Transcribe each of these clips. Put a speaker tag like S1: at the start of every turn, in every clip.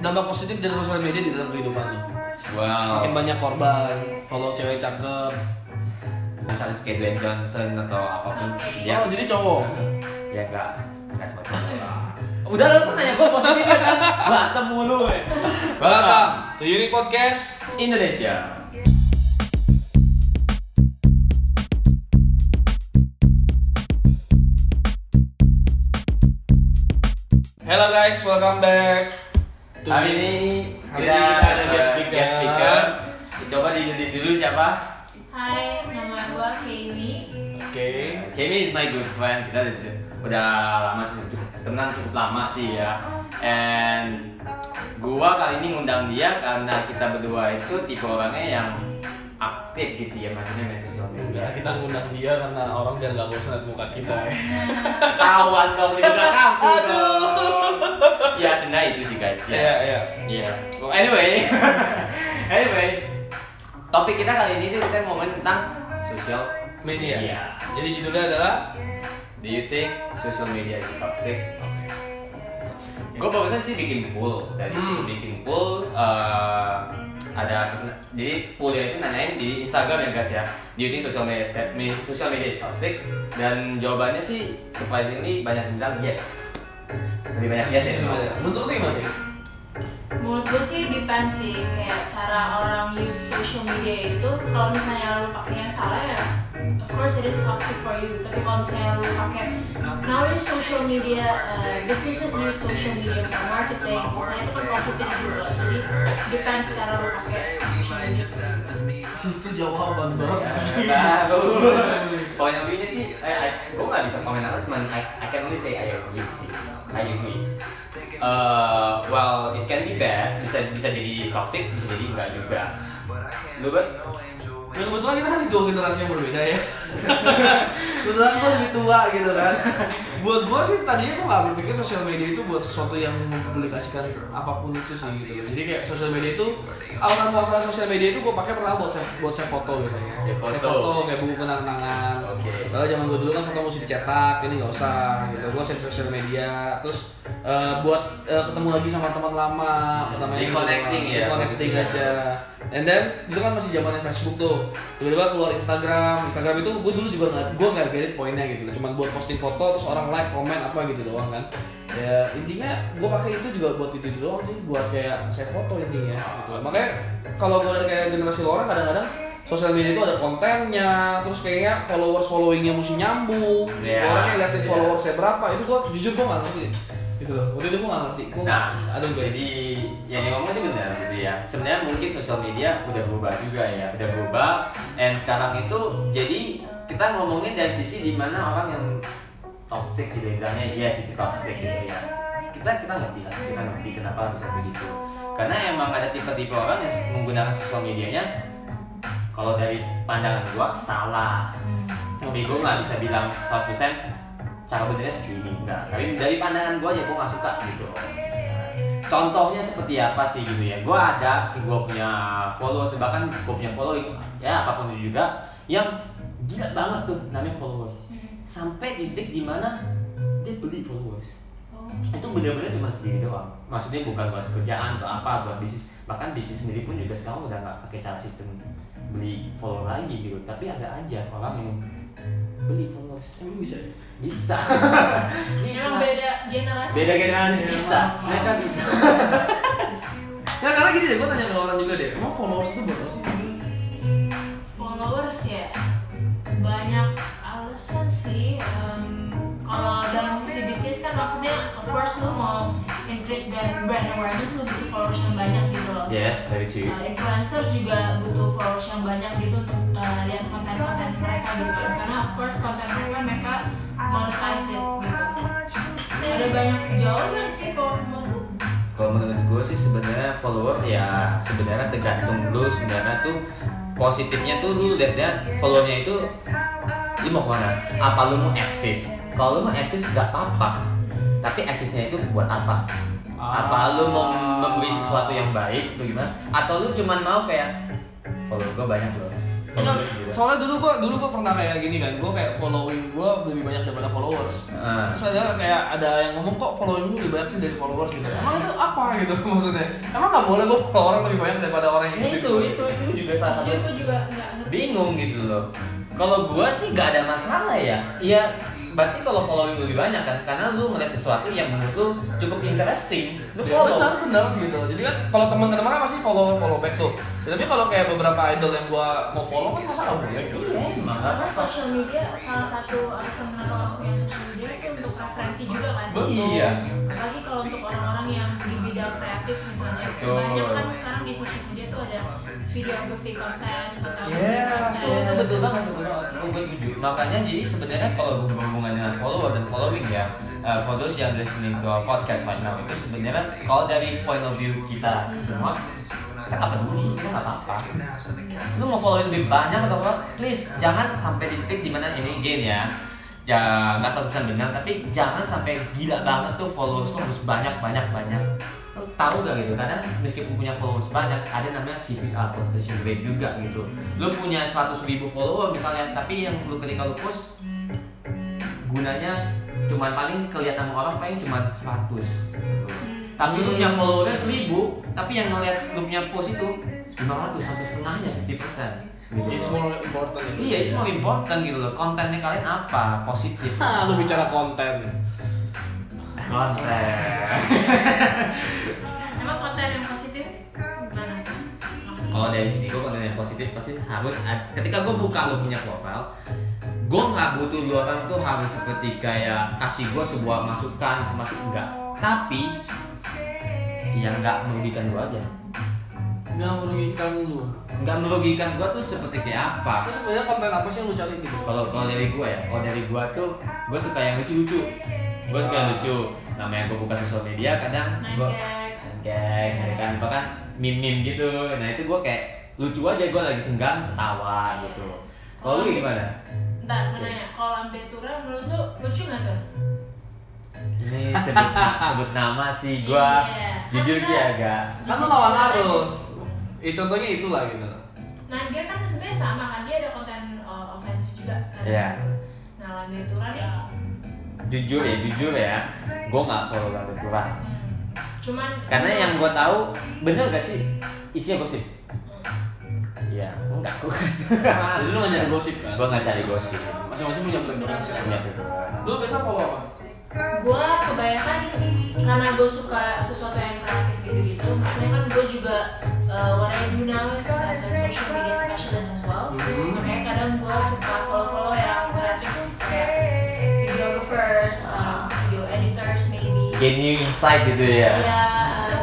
S1: dampak positif dari sosial media di dalam kehidupan lo?
S2: Wow.
S1: Makin banyak korban, follow cewek cakep.
S2: Misalnya kayak Dwayne Johnson atau apa pun. Ya,
S1: Oh, jadi cowok.
S2: ya enggak enggak lah. Udah lu kan nanya gue positif ya kan? Berantem mulu ya.
S1: Welcome to Unique Podcast.
S2: Indonesia.
S1: Hello guys, welcome back.
S2: Hari ini
S1: Hari
S2: kita,
S1: ini kita ada guest speaker.
S2: guest speaker. Coba diintroduce dulu siapa?
S3: Hai, nama gue Kaylee.
S1: Oke.
S2: Jamie is my good friend. Kita udah, udah lama cukup temenan cukup lama sih ya. And gua kali ini ngundang dia karena kita berdua itu tipe orangnya yang aktif gitu ya maksudnya di sosial media.
S1: kita ngundang dia karena orang biar nggak bosan lihat muka kita ya.
S2: Ketahuan dong di belakang kamu dong. Anyway, anyway, topik kita kali ini tuh kita ngomongin tentang sosial
S1: Media.
S2: media.
S1: Jadi judulnya adalah
S2: Do you think social media is toxic? Gue barusan sih bikin poll dari
S1: Hmm.
S2: bikin poll eh, ada jadi pollnya itu nanyain di Instagram ya guys ya. Do you think social media me- social media is toxic? Dan jawabannya sih surprisingly banyak yang bilang yes. Lebih banyak yes ya.
S1: Media. Menurut lu gimana?
S3: Menurut gue sih depends sih kayak cara orang use social media itu. Kalau misalnya lu pakainya salah ya of course it is toxic for you. Tapi kalau misalnya lu pakai nowadays social media uh, businesses use social media for marketing. Misalnya itu kan positif loh jadi depends cara lu pakai social media
S1: Itu jawaban banget.
S2: Baru. Pokoknya intinya sih, eh, gue nggak bisa komen apa, cuman I, I can only say I agree sih. I agree. Uh, well, it can be bad, bisa bisa jadi toxic, bisa jadi enggak juga. Lu kan?
S1: Ya kebetulan kita kan dua generasi yang berbeda ya. kebetulan gue lebih tua gitu kan. buat gue sih tadinya gue gak berpikir sosial media itu buat sesuatu yang mempublikasikan apa pun itu sih gitu. Jadi kayak sosial media itu awal masalah sosial media itu gue pakai pernah buat save, buat save foto biasanya.
S2: Save foto.
S1: kayak buku kenang-kenangan.
S2: Oke.
S1: Kalau zaman gue dulu kan foto mesti dicetak, ini nggak usah gitu. Gue save sosial media, terus eh, buat eh, ketemu lagi sama teman lama, pertamanya gitu.
S2: Reconnecting ya.
S1: Reconnecting aja. And then itu kan masih zamannya Facebook tuh. Tiba-tiba keluar Instagram. Instagram itu gue dulu juga nggak, gue nggak get poinnya gitu. Cuman buat posting foto terus orang like, komen apa gitu doang kan. Ya intinya gue pakai itu juga buat itu doang sih, buat kayak save foto intinya. Gitu. Makanya kalau gue kayak generasi orang kadang-kadang sosial media itu ada kontennya, terus kayaknya followers followingnya mesti nyambung.
S2: Iya.
S1: Orang kayak liatin
S2: Iya.
S1: followersnya berapa, itu gue jujur gue nggak ngerti. Gitu loh. Waktu itu gue nggak ngerti. Gue
S2: Nah,
S1: ada gue
S2: jadi yang ngomong itu benar gitu ya. Sebenarnya mungkin sosial media udah berubah juga ya, udah berubah. And sekarang itu jadi kita ngomongin dari sisi di mana orang yang toxic gitu bilangnya yes itu toxic gitu ya. Kita kita ngerti lah, kita ngerti kenapa bisa begitu. Karena emang ada tipe-tipe orang yang menggunakan sosial medianya kalau dari pandangan gua salah. Tapi gua nggak bisa bilang 100% cara benernya seperti ini enggak. Tapi dari pandangan gua aja gua nggak suka gitu. Contohnya seperti apa sih gitu ya? Gua ada, gua punya followers bahkan gua punya following ya apa pun itu juga yang gila banget tuh namanya followers. Sampai di titik di mana dia beli followers
S3: Oh.
S2: itu benar-benar cuma sendiri doang maksudnya bukan buat kerjaan atau apa buat bisnis bahkan bisnis sendiri pun juga sekarang udah nggak pakai cara sistem beli follower lagi gitu tapi ada aja orang yang beli followers
S1: Emang bisa? Ya?
S2: bisa. Bisa.
S3: Emang beda generasi
S2: beda generasi. Bisa. Mereka bisa.
S1: Nah karena gini deh, gue tanya ke orang juga deh, emang followers itu buat apa sih?
S3: followers ya banyak alasan sih. Em, kalau dalam sisi bisnis kan maksudnya of course lu mau increase brand brand awareness lu butuh followers yang banyak gitu loh.
S2: Yes very true.
S3: Uh, influencers juga butuh followers yang banyak gitu untuk uh, lihat konten-konten mereka gitu. Kan karena of course konten mereka mereka monetize it gitu. Ada banyak jawaban sih kalau menurut lu.
S2: kalau menurut gue sih sebenarnya follower ya sebenarnya tergantung lu. Sebenarnya tuh positifnya tuh lu lihat ya followernya itu lu mau ke mana? Apa lu mau eksis? Kalau lu mau eksis gak apa-apa. Tapi eksisnya itu buat apa apa lu mau memberi sesuatu yang baik atau gimana atau lu cuman mau kayak follower gue banyak loh followers gitu.
S1: soalnya dulu gua dulu gua pernah kayak gini kan, gua kayak following gua lebih banyak daripada followers.
S2: Ah.
S1: Terus ada kayak ada yang ngomong kok following lu lebih banyak sih dari followers gitu. Emang itu apa gitu maksudnya? Emang nggak boleh gua follow orang lebih banyak daripada orang yang
S2: Ya itu, itu, itu juga salah satu
S3: juga nggak
S2: bingung gitu loh. Kalau gua sih gak ada masalah ya. Iya, berarti kalau following lebih banyak kan, karena lu ngeliat sesuatu yang menurut lu cukup interesting, lu
S1: Ya,
S2: follow.
S1: benar benar gitu. Jadi kan kalau teman ke teman kan pasti follow follow back tuh. Ya, tapi kalau kayak beberapa idol yang gua mau follow kan masa nggak boleh?
S2: Iya,
S3: Karena social media salah satu alasan kenapa orang punya social media itu untuk referensi juga kan.
S2: Iya.
S3: Apalagi kalau untuk orang-orang yang di bidang kreatif misalnya,
S2: Betul.
S3: banyak kan sekarang di social media tuh ada videography konten, fotografi
S1: Yes,
S2: Itu, itu betul banget, betul banget. Gue gue setuju. Makanya jadi sebenarnya kalau berhubungan dengan follower dan following ya, uh, for those yang listening ke podcast right now itu sebenarnya kalau dari point of view kita semua kita nggak peduli, kita nggak apa-apa. Lu mau following lebih banyak atau apa? Please jangan sampai di titik di mana ini again ya. Ya nggak satu benar, tapi jangan sampai gila banget tuh followers lu harus banyak banyak banyak. Tahu gak gitu? Kadang meskipun punya followers banyak, ada namanya CVR conversion rate juga gitu. Lu punya 100 ribu follower misalnya, tapi yang lu ketika lu post gunanya cuma paling kelihatan orang paling cuma 100 gitu. Tapi lu punya followernya 1000, tapi yang ngeliat lu punya post itu 500 sampai setengahnya 50% gitu.
S1: It's more important.
S2: Iya, it's more important gitu loh. Kontennya kalian apa? Positif.
S1: Ah, lu bicara konten.
S2: Konten.
S3: Emang konten yang positif gimana?
S2: Kalau dari sisi gue konten yang positif pasti harus ketika gue buka lo punya profile, gue nggak butuh lu orang tuh harus seperti kayak kasih gue sebuah masukan informasi enggak. Tapi yang nggak merugikan gue aja.
S1: Nggak merugikan lu.
S2: Nggak merugikan gue tuh seperti kayak apa?
S1: Terus sebenarnya konten apa sih yang lu cari gitu?
S2: Kalau kalau dari gue ya, kalau dari gue tuh gue suka yang lucu-lucu. Gue suka yang lucu. Namanya gue buka sosial media kadang gue ya kan bahkan meme-meme gitu. Nah itu gue kayak lucu aja gue lagi senggang ketawa gitu. Kalau lu gimana?
S3: Ntar, gue nanya, kalau Lambetura menurut lu lucu nggak tuh?
S2: Ini sebut, sebut nama sih gue
S3: Iya.
S2: jujur
S3: Kan
S2: sih agak
S1: Kan lu lawan arus. Ya contohnya itulah gitu.
S3: Nah dia kan sebenarnya sama kan, dia ada konten uh, ofensif juga kan.
S2: Iya.
S3: Nah Lambetura nih,
S2: jujur ya jujur ya. Gue nggak follow banget kurang.
S3: hmm, cuman
S2: Karena yang gue tahu bener gak sih isinya gosip? Iya, enggak gue
S1: Jadi lu nggak nyari gosip kan?
S2: Gue nggak cari gosip.
S1: Masing-masing punya preferensi.
S2: Iya, betul.
S1: Lu biasa follow apa?
S3: gue kebanyakan karena gue suka sesuatu yang kreatif gitu-gitu maksudnya kan gue juga uh, what I do now is as a social media specialist as well
S1: Mhm.
S3: makanya kadang gue suka
S2: Gain new insight gitu ya.
S3: ya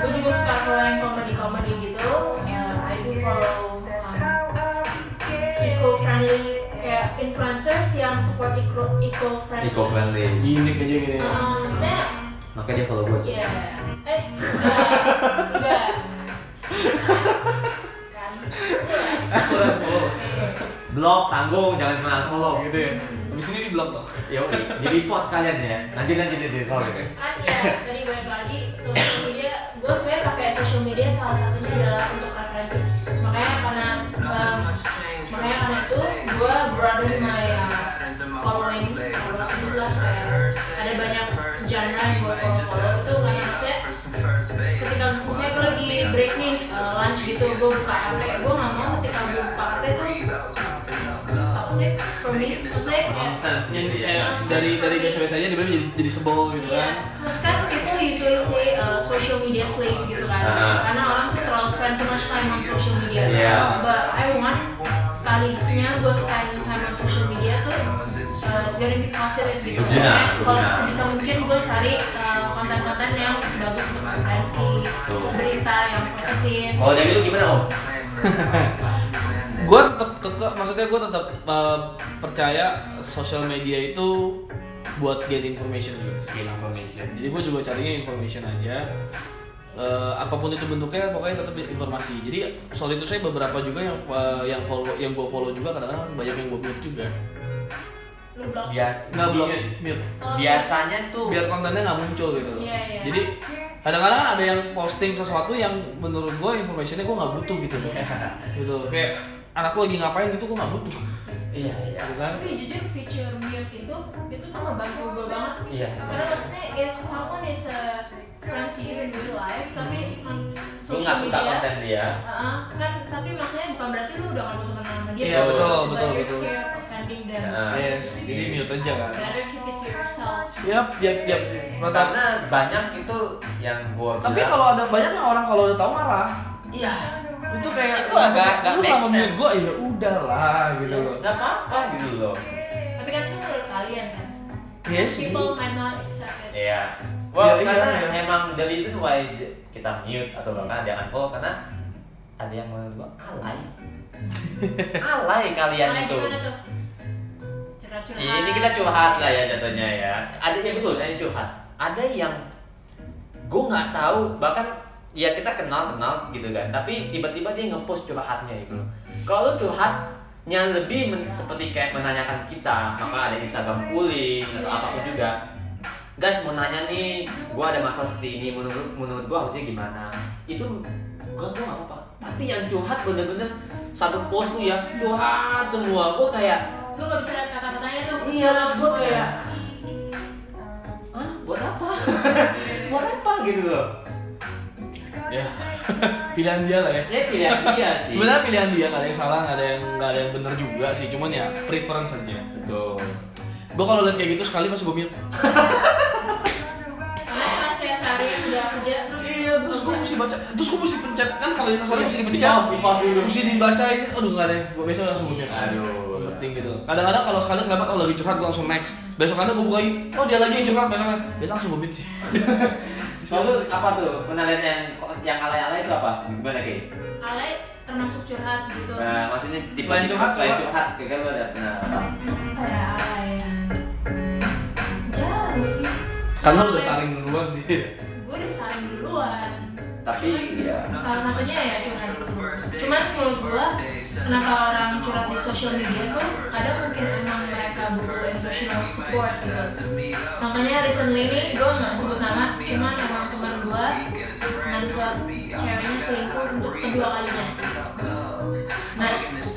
S3: gue juga suka follow yang komedi-komedi gitu ya I do follow um, eco-friendly kayak influencers yang support eco eco-friendly
S2: Eco friendly.
S1: Gini aja gini.
S3: Uh, maksudnya
S2: Makanya dia follow gue.
S3: Iya. Eh, enggak. Enggak. Kan.
S2: Blog tanggung jangan pernah follow.
S1: gitu ya. Habis ini di blog dong.
S2: Ya udah, jadi post kalian ya. Lanjut lanjut lanjut follow gitu.
S3: Kan ya, tadi balik lagi social media, gue sebenarnya pakai social media salah satunya adalah untuk referensi. Makanya karena um, makanya karena itu gue broaden my uh, following kalau sebut lah kayak ada banyak genre yang gue follow follow itu karena maksudnya ketika misalnya gue lagi break nih uh, lunch gitu gue buka HP gue nggak mau
S2: Nonsense gitu ya.
S1: Kayak dari dari biasa-biasa aja tiba-tiba jadi jadi sebel gitu
S3: Iya,
S1: kan.
S3: terus kan people usually say uh, social media slaves gitu kan
S2: Ah.
S3: Karena orang tuh terlalu spend too much time on social media
S2: Iya.
S3: But I want sekalinya gue spend time on social media tuh uh, It's gonna be positive gitu Makanya Kalau sebisa mungkin gue cari uh, konten-konten yang bagus untuk referensi. Berita yang positif
S2: Kalau dari lu gimana om?
S1: gue tetap tetap maksudnya gue tetap uh, percaya sosial media itu buat get information juga sih.
S2: Information.
S1: jadi gue juga carinya information aja Eh, apa pun itu bentuknya pokoknya tetap informasi jadi soal itu saya beberapa juga yang eh, yang follow yang gue follow juga kadang-kadang banyak yang gue mute juga
S2: Bias.
S1: nggak belum mute
S3: Oh,
S2: Biasanya tuh
S1: biar kontennya nggak muncul gitu loh.
S3: Iya, iya.
S1: jadi kadang-kadang kan ada yang posting sesuatu yang menurut gue informationnya gue nggak butuh gitu loh gitu kayak anak lu lagi ngapain gitu gue nggak butuh.
S2: Iya iya.
S1: Gitu kan?
S3: Tapi jujur feature mute itu itu tuh ngebantu gue banget.
S2: Iya
S3: karena maksudnya if someone is a friend to you in real life tapi on
S2: lu nggak
S3: social
S2: suka
S3: media
S2: konten dia.
S3: uh, kan tapi maksudnya bukan berarti lu udah gak mau temenan sama dia.
S1: Iya, betul, betul,
S3: you're
S1: betul.
S3: scared of offending them.
S2: Nah,
S1: yes jadi mute aja kan.
S3: Better keep it to yourself.
S1: Yap yap yap. Rata-
S2: karena banyak itu yang gua
S1: tapi kalau ada banyak yang orang kalau udah tahu marah.
S2: Iya
S1: itu kayak
S2: Itu agak- agak
S1: lu kenapa mute gue ya udahlah gitu loh
S2: nggak apa-apa gitu loh
S3: tapi kan itu menurut kalian kan
S1: yes
S3: people
S1: yes.
S3: might not accept it
S2: Iya. Well,
S1: Iya, iya,
S2: karena
S1: iya.
S2: emang the reason why kita mute atau bahkan ada yang unfollow karena ada yang menurut gua alay. alay kalian
S3: Nah,
S2: itu.
S3: curhat-curhat
S2: Ya, ini kita curhat lah ya jatuhnya ya. Ada yang betul, ada yang curhat. Ada yang gue nggak tahu bahkan ya kita kenal kenal gitu kan. Tapi tiba-tiba dia ngepost curhatnya gitu loh. Kalau curhatnya lebih men- seperti kayak menanyakan kita, maka ada Instagram pooling atau apa pun juga. Guys mau nanya nih, gue ada masalah seperti ini menurut menurut gue harusnya gimana? Itu gue nggak apa-apa. Tapi yang curhat bener-bener satu post tuh ya curhat semua. Gue kayak
S3: lu gak bisa lihat kata-katanya tuh
S2: Iya, gue kayak Hah? Buat apa? buat apa gitu loh
S1: ya. Pilihan dia lah ya.
S2: Ya pilihan dia sih.
S1: Sebenarnya pilihan dia nggak ada yang salah nggak ada yang nggak ada yang benar juga sih. Cuman ya preference aja.
S2: Betul.
S1: Gue kalau lihat kayak gitu sekali pas gue mute.
S3: Karena setelah saya seharian udah kerja terus
S1: iya terus gue mesti baca terus gue mesti pencet. Kan kalau di story mesti
S2: Di
S1: dipencet mesti dibacain. Aduh nggak deh gue besok langsung gue
S2: Aduh.
S1: penting gitu. Kadang-kadang kalau sekali kelewat oh lagi curhat gue langsung next. Besok gue bukain. Oh dia lagi yang curhat besok besok langsung gue sih
S2: Lalu apa tuh? Pernah lihat yang yang alay-alay itu apa? Gimana kayak?
S3: Ale termasuk curhat gitu
S2: Nah, maksudnya tipe
S1: Selain curhat,
S2: selain curhat, kira lu ada pernah apa?
S3: ya ya jarang sih
S1: karena lu udah saring duluan sih
S3: gue udah saling duluan
S2: Tapi ya
S3: salah satunya ya curhat itu cuman menurut gue kenapa orang curhat di sosial media tuh kadang mungkin emang mereka butuh emotional support gitu contohnya recently ini gue nggak sebut nama cuman emang teman gue nangkep ceweknya selingkuh untuk kedua kalinya nah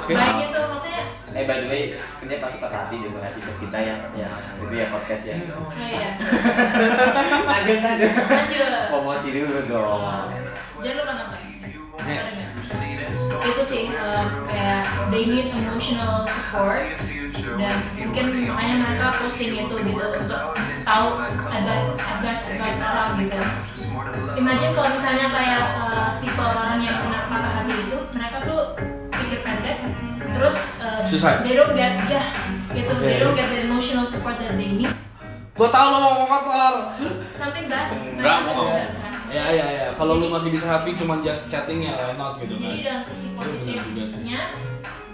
S3: baiknya tuh maksudnya
S2: Eh by the way, kerja pasti pakai hati dengan episode kita yang yang itu ya podcast ya.
S3: oh iya
S2: lanjut lanjut.
S3: lanjut
S2: Promosi dulu dong.
S3: jangan lupa nonton Ada? Itu sih um, kayak they need emotional support dan mungkin makanya mereka posting itu gitu untuk tahu advice advice advice orang gitu. Imagine kalau misalnya kayak uh, tipe orang yang kena patah hati itu mereka tuh pikir pendek terus uh, they don't get ya gitu. They
S1: Okay.
S3: don't get the emotional support that they need.
S1: Gue tau lo mau kotor
S3: something bad?
S2: Enggak, mau.
S1: Ya ya ya kalau lu masih bisa happy cuman just chatting ya why not gitu kan
S3: Jadi dalam sisi positifnya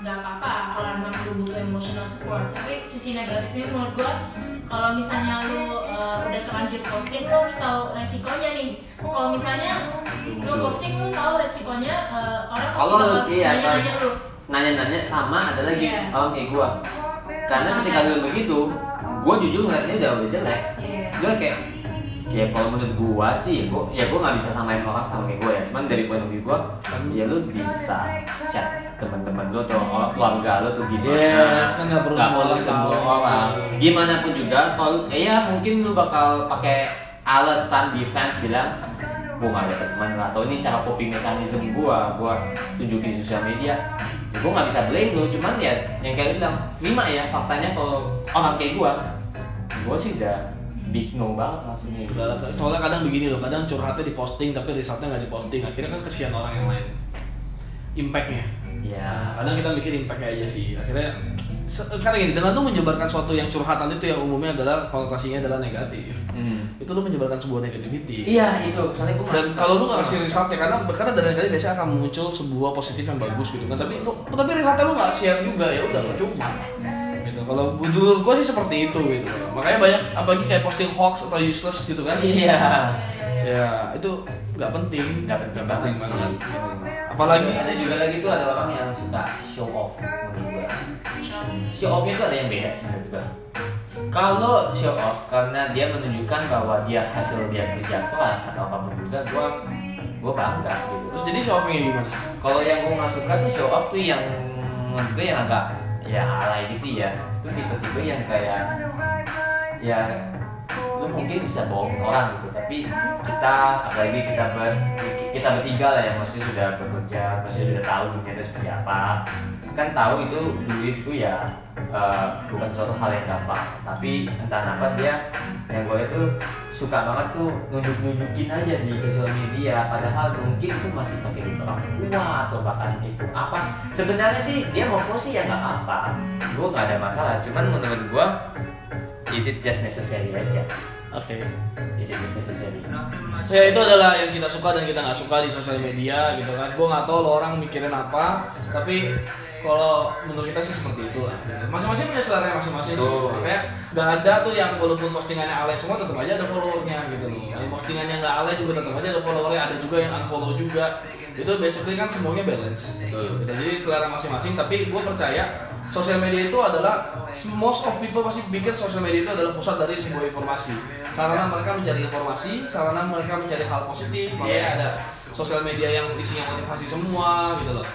S3: nggak apa-apa kalau emang lu butuh emotional support. Tapi sisi negatifnya menurut gua kalau misalnya lu uh, udah terlanjur posting, lu harus tahu resikonya nih. Kalau misalnya lu posting lu tahu resikonya uh, orang pasti
S2: Kalau iya,
S3: nanya-nanya lu.
S2: Nanya-nanya sama ada lagi
S3: Iya.
S2: orang kayak gua. Karena ketika lu begitu, gua jujur ngeliatnya udah jelek.
S3: Iya.
S2: Gue kayak ya kalau menurut gua sih, gua ya gua nggak bisa samain orang sama kayak gua ya. Cuman dari point of view gua, ya lu bisa chat teman-teman lu atau orang keluarga lu tuh gimana.
S1: Yes, kan nggak perlu semua orang
S2: semua orang. Gimana pun juga, kalau eh, ya mungkin lu bakal pakai alasan defense bilang gua nggak ada teman lah atau ini cara coping mekanisme gua gua tunjukin di sosial media ya, gua nggak bisa blame lu cuman ya yang kayak lu bilang terima ya faktanya kalau orang kayak gua gua sih udah big no banget maksudnya gitu.
S1: Soalnya kadang begini loh, kadang curhatnya diposting tapi resultnya nggak diposting, akhirnya kan kesian orang yang lain. Impactnya.
S2: ya
S1: Kadang kita mikir impactnya aja sih, akhirnya karena gini, dengan lu menyebarkan suatu yang curhatan itu yang umumnya adalah konotasinya adalah negatif,
S2: hmm.
S1: itu lu menyebarkan sebuah negativity.
S2: iya itu soalnya nggak
S1: Dan kalau lu nggak kasih resultnya, karena karena dari kali biasanya akan muncul sebuah positif yang bagus gitu kan, tapi lu, tapi resultnya lu nggak share juga ya udah percuma. Kalau menurut gua sih seperti itu gitu. Makanya banyak apalagi kayak posting hoax atau useless gitu kan.
S2: iya
S1: Ya, itu nggak penting.
S2: Nggak penting banget sih.
S1: Apalagi
S2: ada juga lagi tuh ada orang yang suka show off menurut gua show offnya tuh ada yang beda sih menurut gua kalau show off karena dia menunjukkan bahwa dia hasil dia kerja keras atau apa pun juga gua gua bangga gitu
S1: terus jadi show offnya gimana?
S2: kalau yang gua nggak suka tuh show off tuh yang menurut gue yang agak ya alay gitu ya itu tipe-tipe yang kayak ya lu mungkin bisa bohongin orang gitu tapi kita apalagi kita ber kita bertiga lah yang maksudnya sudah bekerja maksudnya sudah tahu dunia itu seperti apa. Kan tahu itu duit itu ya eh, bukan suatu hal yang gampang tapi entah kenapa dia yang gue tuh suka banget tuh nunjuk nunjukin aja di sosial media padahal mungkin itu masih pakai duit orang tua atau bahkan itu apa sebenarnya sih dia mau sih ya nggak apa gue nggak ada masalah cuman menurut gue is it just necessary aja
S1: Oke.
S2: is it just necessary
S1: Ya itu adalah yang kita suka dan kita nggak suka di sosial media gitu kan. Gue nggak tahu lo orang mikirin apa, tapi kalau menurut kita sih seperti itu lah. Masing-masing punya selera masing-masing.
S2: Betul.
S1: Makanya nggak ada tuh yang walaupun postingannya alay semua tetap aja ada followernya gitu loh. Yang postingannya nggak alay juga tetap aja ada followernya. Ada juga yang unfollow juga. Itu basically kan semuanya balance. Gitu. Jadi selera masing-masing. Tapi gue percaya sosial media itu adalah most of people pasti pikir sosial media itu adalah pusat dari sebuah informasi. Sarana mereka mencari informasi, sarana mereka mencari hal positif, makanya
S2: Yes.
S1: ada sosial media yang isinya motivasi semua gitu loh.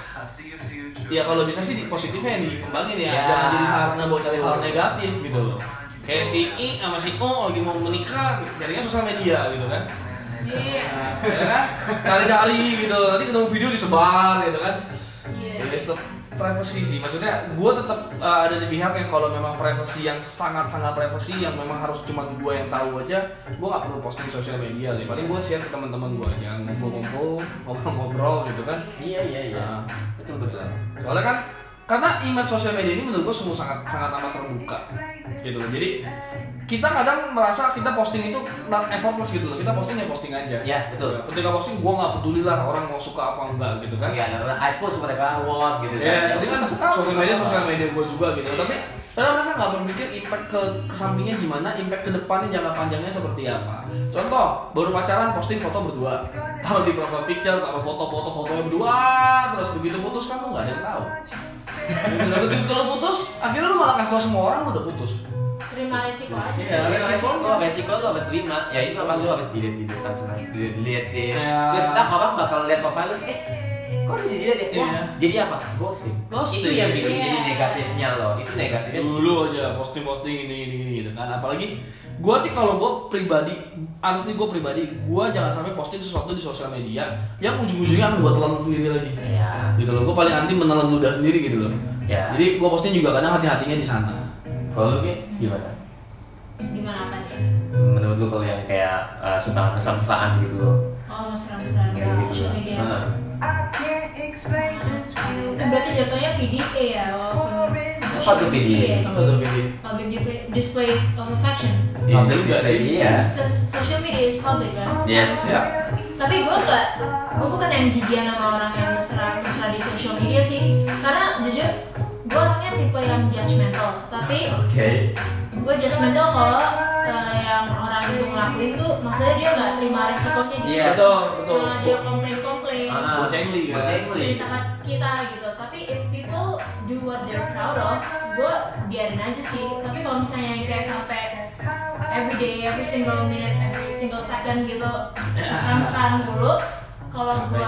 S1: Ya kalau bisa sih di positifnya yang dikembangin ya,
S2: Ya.
S1: jangan jadi sarana buat cari hal negatif gitu loh. Kayak si I sama si O lagi mau menikah, jadinya sosial media gitu kan.
S3: Iya.
S1: Nah, ya kan? Cari-cari gitu, nanti ketemu video disebar gitu kan.
S3: Iya.
S1: Tetap privacy sih, maksudnya gue tetap uh, ada di pihak yang kalau memang privacy yang sangat-sangat privacy yang memang harus cuma gue yang tahu aja, gue nggak perlu posting di sosial media deh. Paling gue share ke teman-teman gue aja, ngumpul-ngumpul, ngobrol-ngobrol gitu kan.
S2: iya iya iya
S1: Nah,
S2: betul betul
S1: soalnya kan karena image sosial media ini menurut gue sungguh sangat sangat amat terbuka gitu loh. Jadi kita kadang merasa kita posting itu not effortless gitu loh. Kita posting ya posting aja.
S2: Ya, betul.
S1: Ketika posting gue nggak peduli lah orang mau suka apa enggak gitu kan.
S2: Ya, I post mereka what gitu
S1: Ya,
S2: kan.
S1: jadi kan sosial media sosial media gue juga gitu. Tapi karena mereka nggak berpikir impact ke ke sampingnya gimana, impact ke depannya jangka panjangnya seperti apa. Contoh, baru pacaran posting foto berdua, taruh di profile picture, taruh foto-foto fotonya berdua, terus begitu putus kan lu nggak ada yang tahu. Begitu begitu lo putus, akhirnya lu malah kasih tau semua orang lu udah putus.
S3: Terima resiko aja
S1: Iya,
S3: sih.
S1: resiko.
S2: resiko resiko lu harus terima ya itu apa lu harus dilihat di depan semua dilihatin
S1: Ya.
S2: terus ntar orang bakal lihat profile lu eh kok jadi dilihat ya Wah,
S1: Iya.
S2: jadi apa? Gosip.
S1: Gosip.
S2: itu yang bikin
S3: Iya.
S2: jadi negatifnya loh. Itu negatifnya
S1: dulu aja posting posting ini ini ini gitu kan. Apalagi gue sih kalau gue pribadi honestly gue pribadi gue jangan sampai posting sesuatu di sosial media yang ujung-ujungnya akan gue telan sendiri lagi.
S2: Ya
S1: gitu loh. Gue paling anti menelan ludah sendiri gitu loh.
S2: Ya.
S1: jadi gue posting juga kadang hati-hatinya di sana.
S2: Kalau lu gimana?
S3: Gimana apa nih?
S2: menurut lu kalau yang kayak uh, suka mesra-mesraan gitu loh.
S3: Oh, mesra-mesraan di
S2: gitu
S3: social media.
S2: Nah,
S3: berarti jatuhnya PDA ya, walaupun
S2: Apa tuh PDA?
S1: apa tuh Vicky?
S3: Public display, display of affection.
S1: Public juga sih.
S2: iya
S3: Terus social media is public kan.
S2: yes
S1: Ya.
S3: Tapi gue gak, gue bukan yang jijian sama orang yang mesra mesra di social media sih. Karena jujur, gue orangnya tipe yang judgmental. Tapi
S2: oke
S3: gue judgmental kalau eh, yang orang itu ngelakuin tuh, maksudnya dia nggak terima resikonya gitu.
S2: Iya.
S1: betul betul
S3: Nah, dia komplain komplain.
S2: Ah,
S1: Bocengli kan?
S2: bocengli.
S3: cerita kita gitu. Tapi if people do what they're proud of gue biarin aja sih. Tapi kalau misalnya yang kayak sampai every day every single minute every single second gitu mesra-mesraan dulu kalau gue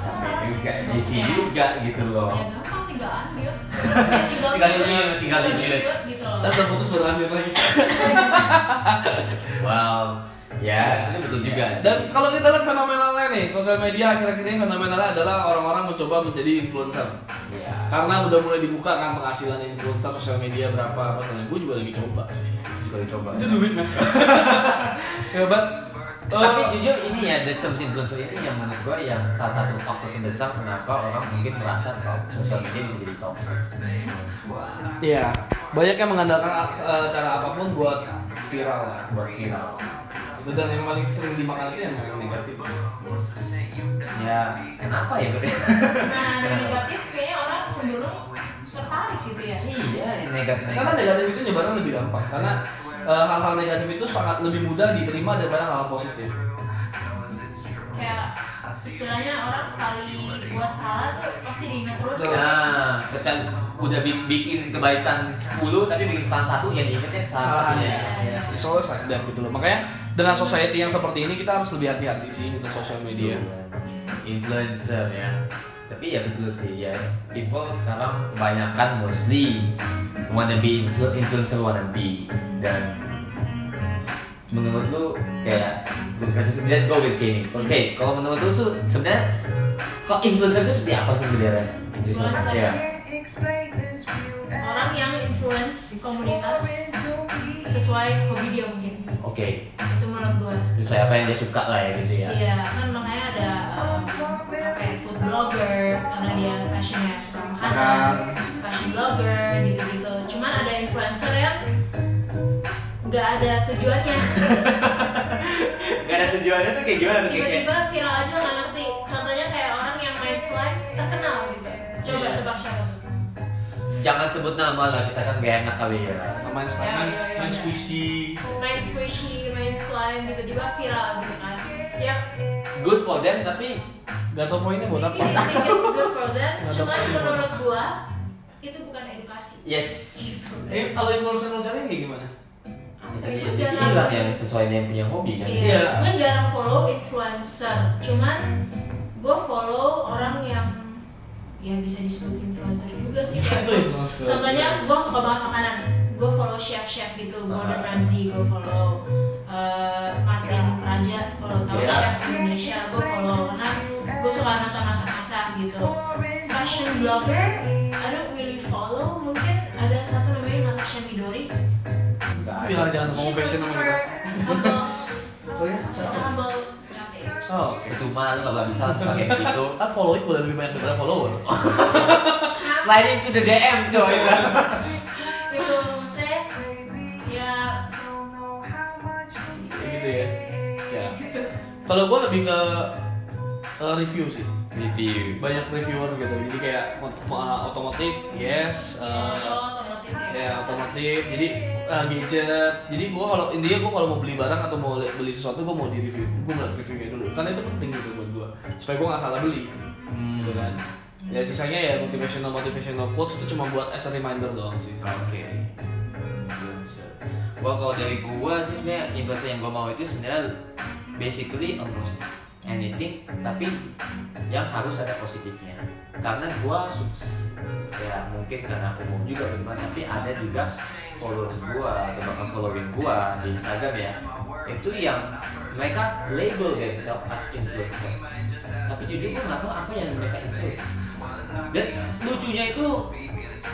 S2: sampai juga isi juga gitu loh.
S3: Ya gampang tinggal unmute tinggal
S2: Tinggal
S3: mute,
S2: mute, tinggal mute.
S3: gitu loh.
S1: Udah putus baru ambil lagi.
S2: Wow ya itu betul juga sih.
S1: dan kalau kita lihat fenomenalnya nih sosial media akhir-akhir ini fenomenalnya adalah orang-orang mencoba menjadi influencer.
S2: Iya.
S1: karena udah mulai dibuka kan penghasilan influencer sosial media berapa apa gue juga lagi coba sih.
S2: Juga dicoba
S1: itu duit men. Hebat
S2: tapi
S1: Eh,
S2: jujur ini ya the terms influencer ini yang menurut gue yang salah satu faktor terbesar kenapa orang mungkin merasa kalau sosial media bisa jadi toxic
S1: Iya, banyak yang mengandalkan uh, cara apa pun buat viral.
S2: Buat viral
S1: dan yang paling sering dimakan itu yang negatif.
S2: ya kenapa ya Bro?
S3: nah negatif kayaknya orang cenderung tertarik gitu ya
S2: iya yang negatif
S1: Karena negatif itu nyebarnya lebih gampang. Karena uh, hal-hal negatif itu sangat lebih mudah diterima daripada hal positif.
S3: Istilahnya orang sekali buat salah tuh pasti diingat terus.
S2: Nah kecan udah bi- bikin kebaikan 10 tapi bikin kesalahan satu yang diingetnya kesalahan satunya.
S1: Ya, always like that gitu loh. Makanya dengan society yang seperti ini kita harus lebih hati-hati sih untuk sosial media.
S2: influencer ya. Tapi ya betul sih ya. People sekarang kebanyakan mostly wanna be influ- influencer wanna be. Dan menurut lu kayak let's, let's go with gaming. Oke kalau menurut lu tuh sebenarnya kok influencer itu seperti apa sih sebenarnya?
S3: Influencer.
S2: ya
S3: orang yang influence komunitas sesuai hobi dia mungkin.
S2: Oke.
S3: Itu menurut gue
S2: sesuai apa yang dia suka lah ya gitu ya.
S3: Iya, kan makanya ada um, apa ya, food blogger karena dia passionnya suka makanan, fashion blogger gitu-gitu. Cuman ada influencer yang nggak ada tujuannya,
S2: Gak ada tujuannya tuh kayak gimana tuh
S3: tiba-tiba viral aja nggak ngerti. Contohnya kayak orang yang main slime terkenal gitu. Coba
S1: Iya.
S3: tebak siapa?
S2: jangan sebut nama lah kita kan gak enak kali ya
S1: main slime, main, main squishy.
S3: Main squishy, main slime tiba-tiba viral gitu kan. Ya,
S2: good for them tapi
S1: Gak tau poinnya buat apa.
S3: maybe they think it's good for them.
S1: Nggak
S3: Cuman menurut gua itu bukan edukasi.
S2: yes
S1: Eh, kalau influencer lo cari kayak gimana?
S3: Gue
S2: jadi
S3: jarang.
S2: yang sesuai dengan punya hobi kan
S3: Iya,
S1: Iya.
S3: gue jarang follow influencer. Cuman gue follow orang yang ya bisa disebut influencer juga sih. Kayak
S1: Itu influencer.
S3: Contohnya gue suka banget makanan. Gue follow chef-chef gitu, Gordon Ramsay, gue follow uh, Martin Raja, kalau tahu
S2: Iya.
S3: chef Indonesia, gue follow karena gue suka nonton masak-masak gitu. Fashion blogger, I don't really follow. Mungkin ada satu namanya Natasha Midori.
S1: Bilang jangan ngomong fashion sama kita. Oh ya? Oh, oke.
S2: itu mah lu gak bisa pakai begitu
S1: Kan following udah lebih banyak daripada follower.
S2: sliding to the DM coy
S3: itu maksudnya ya
S1: gitu ya. Ya. Kalau gue lebih ke review sih.
S2: Review.
S1: Banyak reviewer gitu. Jadi kayak mot- mo- otomotif, yes.
S3: otomotif.
S1: ya otomotif. Jadi eh, gadget. Jadi gua kalau intinya gua kalau mau beli barang atau mau li- beli sesuatu gua mau di review gua ngeliat reviewnya dulu. Karena itu penting gitu buat gua. Supaya gua nggak salah beli.
S2: Hmm.
S1: gitu kan. Ya sisanya ya motivational motivational quotes itu cuma buat as a reminder doang sih.
S2: Oke. Wah kalau dari gua sih sebenarnya influencer yang gua mau itu sebenarnya basically almost anything tapi yang harus ada positifnya. Karena gua sukses. Ya mungkin karena umum juga benar tapi ada juga follower gua atau bahkan following gua di Instagram ya. Itu yang mereka label themselves as influencer. Tapi jujur gua nggak tahu apa yang mereka influence. Dan lucunya itu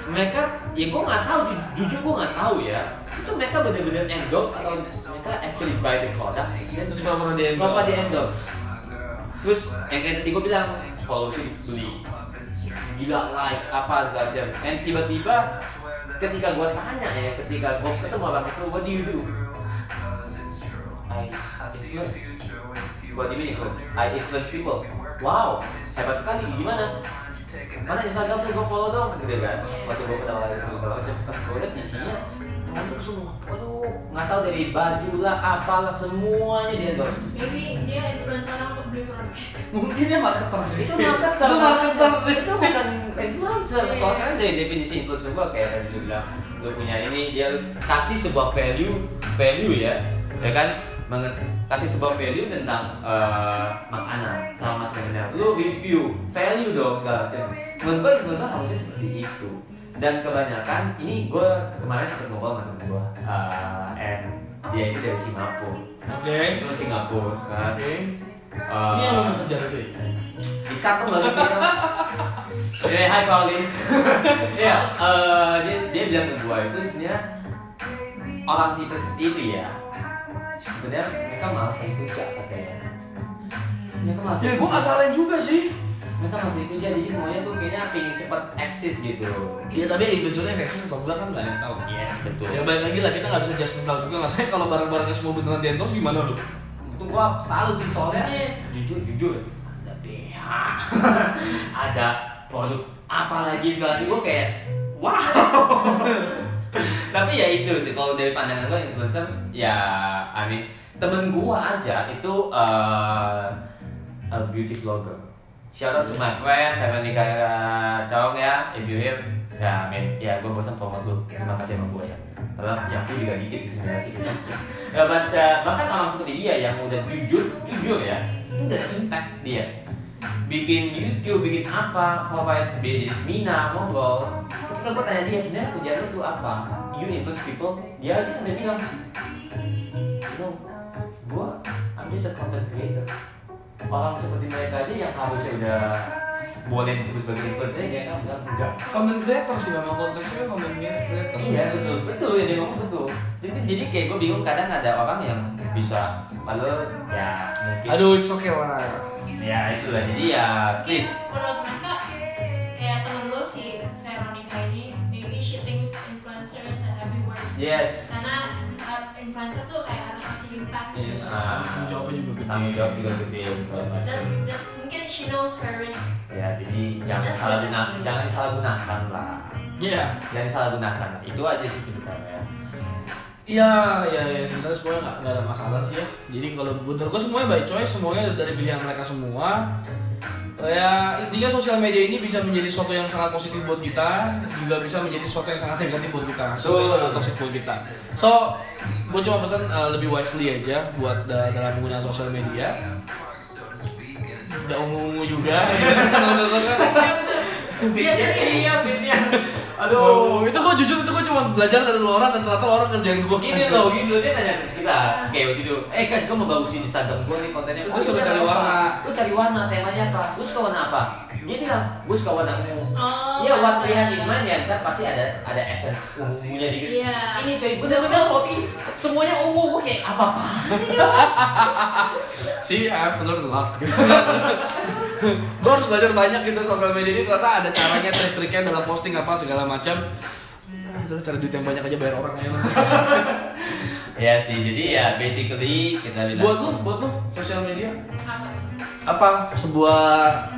S2: mereka ya gue nggak tahu ju- jujur gue nggak tahu ya. Itu mereka benar-benar endorse atau mereka actually buy the product? Dan
S1: terus
S2: berapa di endorse terus yang kayak tadi gue bilang follow sih beli. Gila likes apa segala macam. Dan tiba-tiba ketika gue tanya ya ketika gue ketemu orang itu what do you do? I influence. What do you mean influence? I influence people. Wow hebat sekali. Gimana? Mana Instagram gue follow dong? Gitu kan. Waktu gue pertama kali itu segala macam pas gue liat isinya teman semua. Waduh nggak tahu dari baju lah apalah semuanya dia endorse.
S3: Maybe dia influence orang untuk beli produk.
S1: Mungkin dia marketer sih.
S2: Itu marketer.
S1: Itu marketer sih.
S2: Itu bukan influencer.
S3: Iya.
S2: kalau sekarang dari definisi influencer gua kayak tadi lu bilang lu punya ini dia kasih sebuah value value ya. Ya kan? Kasih sebuah value tentang eh, makanan sama sebenarnya lu review value dong segala macam. Menurut gua influencer harusnya seperti itu. Dan kebanyakan ini gue kemarin sempat ngobrol sama temen gue eh, and dia itu dari Singapura
S1: oke.
S2: Itu Singapura kan?
S1: Oke.
S2: Eh,
S1: ini yang lo itu ya
S2: Dikat tuh banget sih Eh, hai Colin. Ya, eh, dia, dia bilang ke gua itu sebenarnya Orang tipe seperti ya. Sebenarnya mereka malas kerja katanya. Mereka malas
S1: ya gue nggak salahin juga sih
S2: Mereka malas kerja jadi maunya tuh kayaknya pengen cepat eksis gitu.
S1: Iya tapi influencernya seksis atau enggak kan nggak ada yang tahu.
S2: Yes, betul.
S1: Ya balik lagi lah kita nggak bisa judgmental juga. Nggak tahu kalau barang-barangnya semua beneran di endorse gimana lu?
S2: Itu gua salut sih soalnya Jujur, jujur. Ada BH Ada produk apa lagi segala macam Gua kayak Wow. Tapi ya itu sih Kalau dari pandangan gua influencer Ya I mean Temen gua aja itu uh, A beauty vlogger Shout out to my friend Veronica Chong ya If you hear Ya, I mean, ya gue bosan promote lu. Terima kasih sama gue ya. Padahal yang pun juga dikit sih sebenarnya sih. ya, but, uh, bahkan orang seperti dia yang udah jujur, jujur ya, itu udah impact dia. bikin YouTube, bikin apa, provide jadi seminar, ngobrol. Ketika gue tanya dia sebenarnya kerjaan lu tuh apa? You influence people. Dia aja sampai bilang, no, gue I'm just a content creator. Orang seperti mereka aja yang harusnya udah boleh disebut sebagai influencer dia kan bilang enggak.
S1: Content creator sih memang konteksnya kan content creator.
S2: Iya betul betul ya dia ngomong betul. Jadi jadi kayak gue bingung kadang ada orang yang bisa lalu ya mungkin
S1: Aduh, it's okay lah.
S2: ya itulah jadi ya please
S3: menurut mereka kayak temen lo si Veronica ini maybe she thinks influencer is a heavy word
S2: yes
S3: karena uh, influencer tuh kayak impact.
S1: Yes.
S2: Ah.
S1: Tanggung jawabnya juga gede.
S2: tanggung jawab juga gede.
S3: That's, that's, mungkin she knows her risk.
S2: ya jadi jangan
S3: That's
S2: salah guna jangan salah gunakan lah
S1: Iya.
S2: jangan salah gunakan lah itu aja sih sebenarnya
S1: Iya, iya, iya. Sebenarnya semuanya nggak nggak ada masalah sih ya. Jadi kalau menurut gue semuanya by choice, semuanya dari pilihan mereka semua. Ya intinya sosial media ini bisa menjadi sesuatu yang sangat positif buat kita, juga bisa menjadi sesuatu yang sangat negatif buat kita, sesuatu yang sangat toxic buat kita. So, gue cuma pesan uh, lebih wisely aja buat da- dalam menggunakan sosial media. Gak ungu juga. Maksudnya kan,
S3: Biasanya
S2: iya fitnya
S1: Aduh, itu gue jujur itu gue cuma belajar dari Laura dan ternyata Laura kerjain gue
S2: gini loh. Gitu dia nanya kita. Kayak gitu eh guys gue mau bagusin Instagram gue nih kontennya.
S1: Lu suruh
S2: iya,
S1: cari warna.
S2: lu cari warna temanya apa? Lu suka warna apa? Dia bilang gue suka warna ungu.
S3: Oh,
S2: Iya, what we have
S3: yes.
S2: in mind ya, ntar pasti ada ada essence ungunya dikit.
S3: Iya.
S2: Ini coy, bener-bener Sofi, semuanya ungu, gue kayak apa apa.
S1: sih I have to learn a lot. Gue harus belajar banyak gitu sosial media ini ternyata ada caranya trik-triknya dalam posting apa segala macam Ah, itu cari duit yang banyak aja bayar orang aja
S2: Ya sih, jadi ya basically kita bilang.
S1: buat lu buat lu sosial media
S3: Apa?
S1: sebuah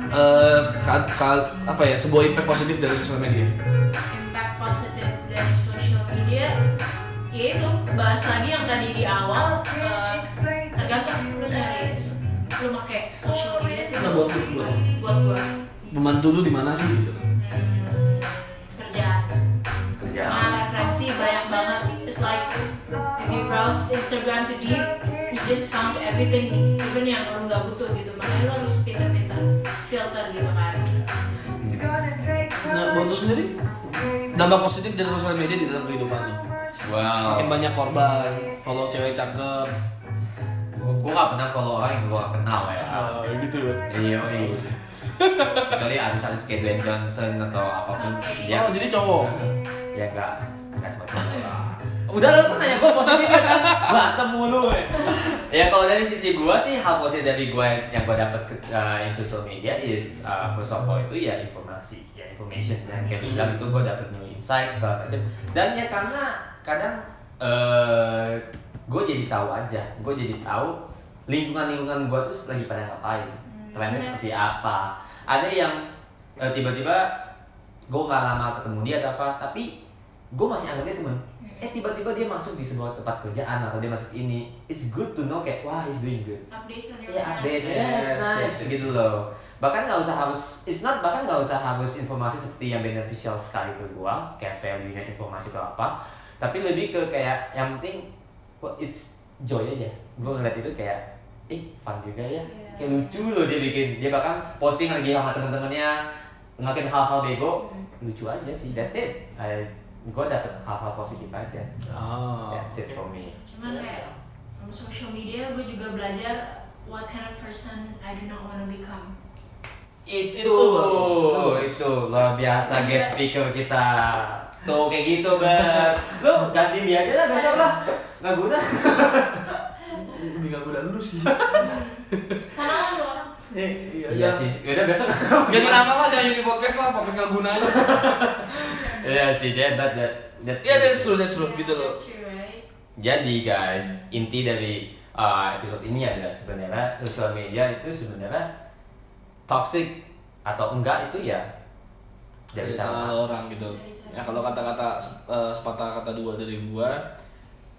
S1: eh, ka- ka- apa ya sebuah impact positif dari sosial media
S3: Impact positif dari social media yaitu bahas lagi yang tadi di awal eh, tergantung lu nyari lu pakai social media
S1: nah
S3: tuh
S1: buat lu buat
S3: buat gua
S1: membantu lu di mana sih gitu
S3: kerjaan. Nah, referensi banyak banget. It's like if you browse Instagram to deep, you just found everything, even yang lu nggak butuh gitu. Makanya lu harus pinter-pinter filter gitu kan.
S1: nah buat lu sendiri dampak positif dari sosial media di dalam kehidupan lu
S2: Wow.
S1: makin banyak korban follow cewek cakep
S2: Gue gak pernah follow orang yang gue gak kenal ya.
S1: Oh, gitu loh.
S2: Iya, iya. Kecuali artis-artis kayak Dwayne Johnson atau apa
S3: pun.
S2: Ya,
S1: Oh, jadi cowok.
S2: ya enggak enggak semacam itu lah. Udah lu kan nanya gue positif ya kan? Berantem mulu ya. ya kalau dari sisi gue sih hal positif dari gue yang gue dapat ke uh, in social media is uh, first of all itu ya informasi, ya information dan kayak bilang itu gue dapat new insight segala macam. Dan ya karena kadang uh, gue jadi tahu aja, gue jadi tahu lingkungan-lingkungan gue tuh lagi pada ngapain, trennya
S3: yes.
S2: seperti apa. Ada yang uh, tiba-tiba gue nggak lama ketemu dia atau apa tapi gue masih anggap dia temen eh tiba-tiba dia masuk di sebuah tempat kerjaan atau dia masuk ini it's good to know kayak wah he's doing good.
S3: Updates on your
S2: ya update
S1: Yes,
S2: that's
S1: yes,
S2: nice.
S1: yes.
S2: gitu loh. Bahkan nggak usah harus it's not bahkan nggak usah harus informasi seperti yang beneficial sekali ke gua kayak value nya informasi atau apa. Tapi lebih ke kayak yang penting wah, it's joy aja. Gua ngeliat itu kayak eh fun juga ya.
S3: Iya.
S2: kayak lucu loh dia bikin. Dia bahkan posting lagi sama temen-temennya ngelakuin hal-hal bego. Lucu aja sih that's it. I, gua dapet hal-hal positif aja.
S1: Oh.
S2: that's it for me.
S3: Cuman kayak from social media gue juga belajar what kind of person I do not want to become.
S2: itu
S1: Itu
S2: itu luar biasa guest speaker kita. Tuh kayak gitu ber lu ganti dia aja lah besok lah. Nggak guna.
S1: Lebih gak guna lu sih.
S3: Sama tuh orang.
S1: iya,
S2: iya sih. Udah besok.
S1: Ganti nama lah jangan jadi podcast lah, podcast gak guna aja.
S2: Iya sih that that that that's
S1: Iya, that's true, that's true, gitu loh.
S3: That's true, right?
S2: jadi guys inti dari uh, episode ini adalah sebenarnya sosial media itu sebenarnya toxic atau enggak itu ya dari cara
S1: orang gitu. Ya kalau kata-kata eh, sepatah kata dua dari gua,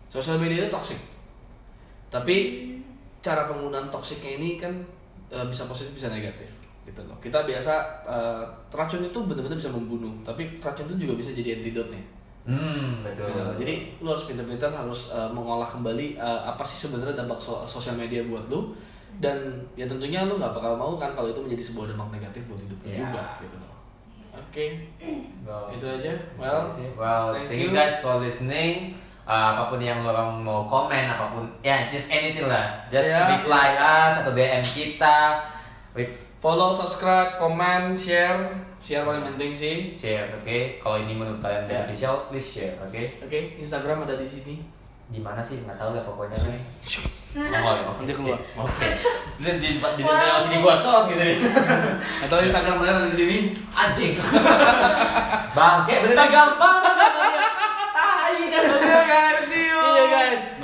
S1: sosial media itu toxic. Tapi cara penggunaan toksiknya ini kan eh, bisa positif bisa negatif gitu loh. Kita biasa eh, racun itu benar-benar bisa membunuh, tapi racun itu juga bisa jadi antidote nih.
S2: hmm betul
S1: Gitu. Jadi lu harus pintar-pintar harus uh, mengolah kembali uh, apa sih sebenarnya dampak so- sosial media buat lu dan ya tentunya lu nggak bakal mau kan kalau itu menjadi sebuah dampak negatif buat hidup lu
S2: Iya.
S1: juga gitu loh oke
S2: Well,
S1: itu aja well
S2: well,
S1: thank
S2: thank, you guys for listening. Uh, apa pun yang lo orang mau komen, apa pun, ya just anything lah. Just
S1: Ya.
S2: reply us atau DM kita.
S1: Follow subscribe comment share share paling penting sih
S2: share, oke? Kalau ini menurut kalian
S1: Ya.
S2: beneficial, please share, oke?
S1: oke Instagram ada di sini
S2: Di mana sih? Nggak tahu lah pokoknya. Oh, ya, oke.
S1: Nanti keluar.
S2: Oke. Di di di di sini gua shot gitu. ya.
S1: atau Instagram ada di sini
S2: Anjing. Bangke bener gampang. Tai kan.
S1: Oke guys